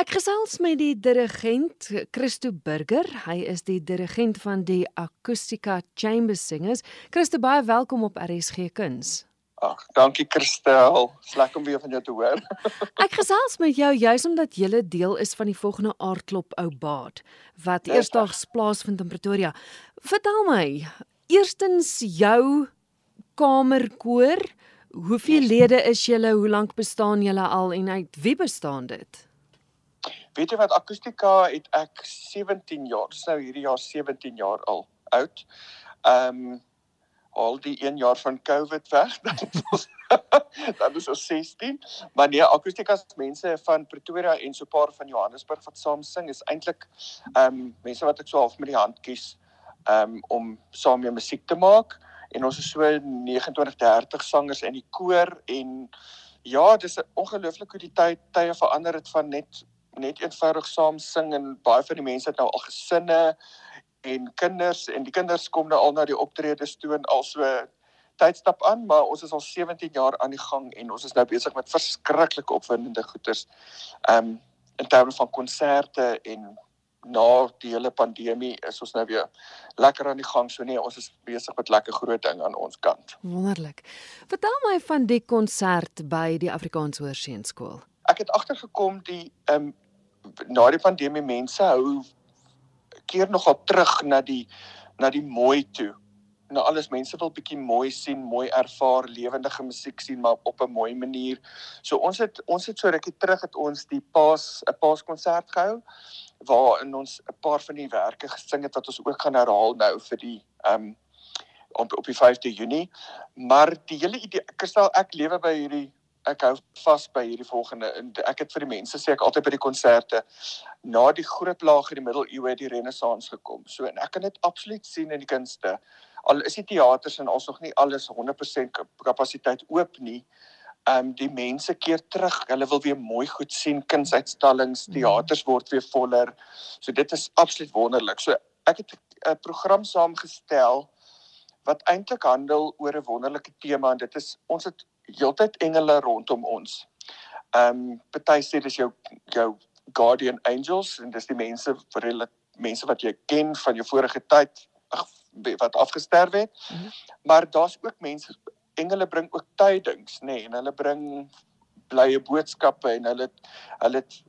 Ek gesels met die dirigent Christo Burger. Hy is die dirigent van die Acoustica Chamber Singers. Christo, baie welkom op RSG Kuns. Ag, dankie Christel. Lekker om weer van jou te hoor. Ek gesels met jou juis omdat jy deel is van die volgende aardklop ou baad wat eersdaags plaasvind in Pretoria. Vertel my, eerstens jou kamerkoor, hoeveel lede is julle, hoe lank bestaan julle al en uit wie bestaan dit? Weet jy wat akustika het ek 17 jaar, nou hierdie jaar 17 jaar al oud. Ehm um, al die 1 jaar van COVID weg, dan ons dan is ons 16. Maar nee, akustika se mense van Pretoria en so 'n paar van Johannesburg wat saam sing is eintlik ehm um, mense wat ek so half met die hand kies ehm um, om saam mee musiek te maak en ons is so 29 30 sangers in die koor en ja, dis ongelooflik hoe die tyd tye verander het van net net eenvoudig saam sing en baie van die mense het nou al gesinne en kinders en die kinders kom nou al na die optredes toe en al so tydstap aan maar ons is al 17 jaar aan die gang en ons is nou besig met verskriklike opwindende goeters. Ehm um, in terme van konserte en na die hele pandemie is ons nou weer lekker aan die gang. So nee, ons is besig met lekker groot ding aan ons kant. Wonderlik. Vertel my van die konsert by die Afrikaans Hoërseunskool ek het agtergekom die ehm um, na die pandemie mense hou keer nogal terug na die na die mooi toe. Nou alles mense wil bietjie mooi sien, mooi ervaar, lewendige musiek sien maar op 'n mooi manier. So ons het ons het so rukkie terug het ons die Paas 'n Paaskonsert gehou waarin ons 'n paar van die werke gesing het wat ons ook gaan herhaal nou vir die ehm um, op op die 5de Junie. Maar die hele idee, ek stel ek lewe by hierdie ek hou vas by hierdie volgende en ek het vir die mense sê ek altyd by die konserte na die groot laag in die middeleeue die renessans gekom. So en ek kan dit absoluut sien in die kunste. Al is die teaters en alsog nie alles 100% kapasiteit oop nie. Ehm um, die mense keer terug. Hulle wil weer mooi goed sien, kunsuitstallings, mhm. teaters word weer voller. So dit is absoluut wonderlik. So ek het 'n program saamgestel wat eintlik handel oor 'n wonderlike tema en dit is ons het heeltyd engele rondom ons. Ehm um, party sê dis jou jou guardian angels en dis die mense vir hulle mense wat jy ken van jou vorige tyd wat afgesterf het. Mm -hmm. Maar daar's ook mense engele bring ook tydings, nê, nee, en hulle bring blye boodskappe en hulle hulle het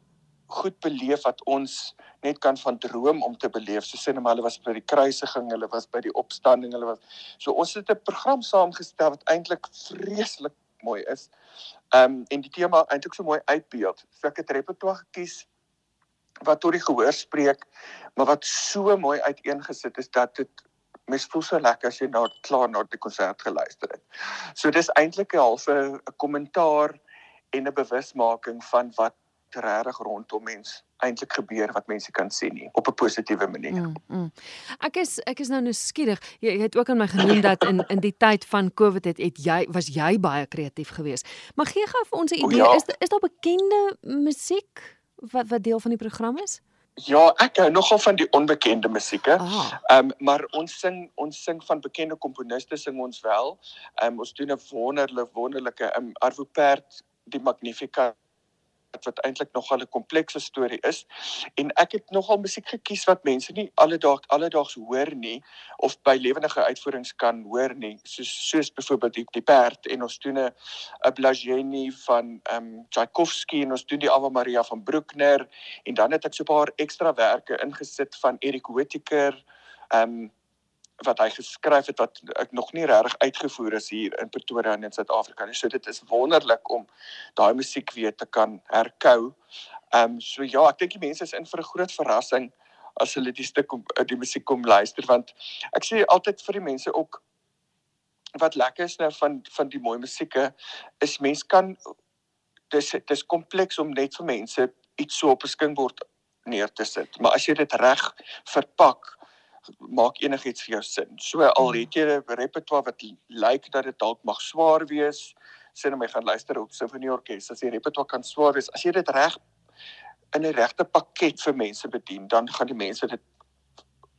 goed beleef wat ons net kan van droom om te beleef. So sê net maar hulle was by die kruisiging, hulle was by die opstanding, hulle was so ons het 'n program saamgestel wat eintlik vreeslik mooi is. Ehm um, en die tema eintlik so mooi uitbeeld. So ek het repertoire gekies wat tot die gehoor spreek, maar wat so mooi uiteengesit is dat dit mens voel so lekker as jy nou klaar na die konsert geluister het. So dis eintlik 'n halfe 'n kommentaar en 'n bewusmaking van wat regtig rondom mens eintlik gebeur wat mense kan sien nie op 'n positiewe manier. Mm, mm. Ek is ek is nou nuuskierig. Jy, jy het ook aan my genoem dat in in die tyd van Covid het, het jy was jy baie kreatief geweest. Maar gee gou vir ons 'n idee, ja. is is daar bekende musiek wat wat deel van die program is? Ja, ek hou nogal van die onbekende musieke. Ah. Ehm um, maar ons sing ons sing van bekende komponiste sing ons wel. Ehm um, ons doen 'n wonderlike wonderlike ehm um, Arvo Pärt die Magnificat wat eintlik nogal 'n komplekse storie is. En ek het nogal musiek gekies wat mense nie alledaags alledaags hoor nie of by lewendige uitvoerings kan hoor nie. Soos soos byvoorbeeld die, die perd en ons doen 'n 'n Blageni van ehm um, Tchaikovsky en ons doen die Ave Maria van Bruckner. En dan het ek so 'n paar ekstrawerke ingesit van Erik Whittaker ehm um, wat hy geskryf het wat ek nog nie regtig uitgevoer is hier in Pretoria in Suid-Afrika nie. So dit is wonderlik om daai musiek weer te kan herkou. Ehm um, so ja, ek dink die mense is in vir 'n groot verrassing as hulle die stuk om die musiek kom luister want ek sê altyd vir die mense ook wat lekker is nou van van die mooi musieke is mense kan dis dis kompleks om net vir mense iets so op 'n skinkbord neer te sit. Maar as jy dit reg verpak maak enigiets vir jou sin. So al hmm. het jy 'n repertoire wat lyk dat dit dalk mag swaar wees, sê net my gaan luister op simfonieorkes. As die repertoire kan swaar wees, as jy dit reg in 'n regte pakket vir mense bedien, dan gaan die mense dit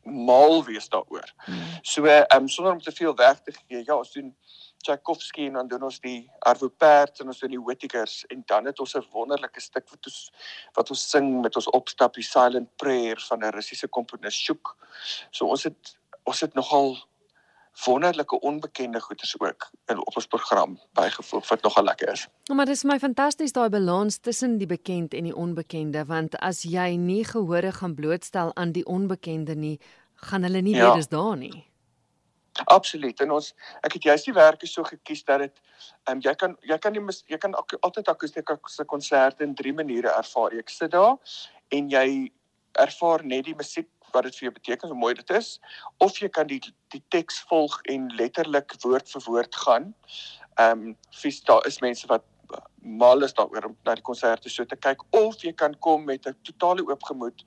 mal wees daaroor. Hmm. So ehm um, sonder om te veel weg te gee, ja, ons doen Tchaikovsky en dan doen ons die Arvo Pärt en ons doen die Whittakers en dan het ons 'n wonderlike stuk wat ons wat ons sing met ons opstap die Silent Prayer van 'n Russiese komponis Shuk. So ons het ons het nogal wonderlike onbekende goeters ook in op ons program bygevoeg wat nogal lekker is. Ja, maar dit is my fantasties daai balans tussen die bekend en die onbekende want as jy nie gehore gaan blootstel aan die onbekende nie, gaan hulle nie ja. weet dis daar nie. Absoluut. En ons ek het juist die werke so gekies dat dit ehm um, jy kan jy kan nie jy kan ak, altyd akoestiese konserte in drie maniere ervaar. Ek sit daar en jy ervaar net die musiek wat dit vir jou beteken, hoe mooi dit is, of jy kan die die teks volg en letterlik woord vir woord gaan. Ehm um, vis daar is mense wat mal is daaroor om na die konserte so te kyk of jy kan kom met 'n totale oop gemoed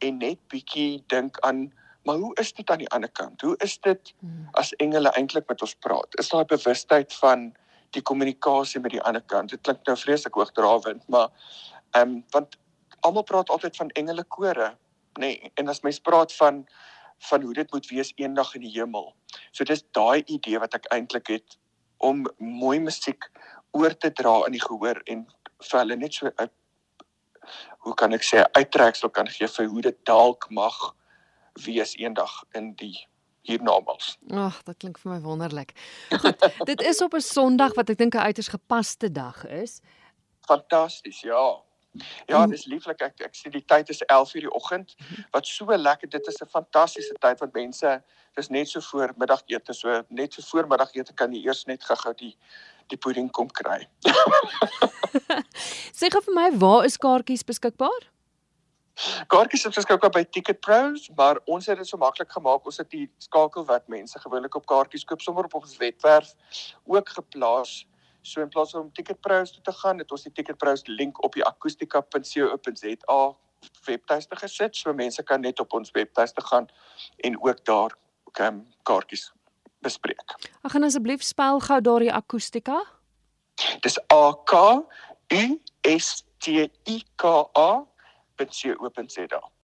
en net bietjie dink aan maar hoe is dit aan die ander kant? Hoe is dit hmm. as engele eintlik met ons praat? Is daar 'n bewustheid van die kommunikasie met die ander kant? Dit klink nou vreeslik hoogdrawend, maar ehm um, want almal praat altyd van engele kore nê nee, en as mens praat van van hoe dit moet wees eendag in die hemel. So dis daai idee wat ek eintlik het om mooi musiek oor te dra in die gehoor en vir hulle net so uit hoe kan ek sê uittreksel kan gee vir hoe dit dalk mag wees eendag in die hiernamaals. Ag, dit klink vir my wonderlik. Goed, dit is op 'n Sondag wat ek dink 'n uiters gepaste dag is. Fantasties, ja. Ja, dis lieflik. Ek ek sien die tyd is 11:00 die oggend. Wat so lekker. Dit is 'n fantastiese tyd wat mense dis net so voor middagete, so net so voor middagete kan jy eers net gou-gou die die pudding kom kry. Sê gou vir my, waar is kaartjies beskikbaar? Kaartjies is beskikbaar by Ticket Pros, maar ons het dit so maklik gemaak. Ons het die skakel wat mense gewoonlik op kaartjies koop sommer op ons webwerf ook geplaas So in plaas van om Ticketpros toe te gaan, het ons die Ticketpros link op die akustika.co.za webtuiste gesit. So mense kan net op ons webtuiste gaan en ook daar kan kaartjies bespreek. Ag en asseblief spel gou daardie akustika. Dis A K U S T I K punt C open.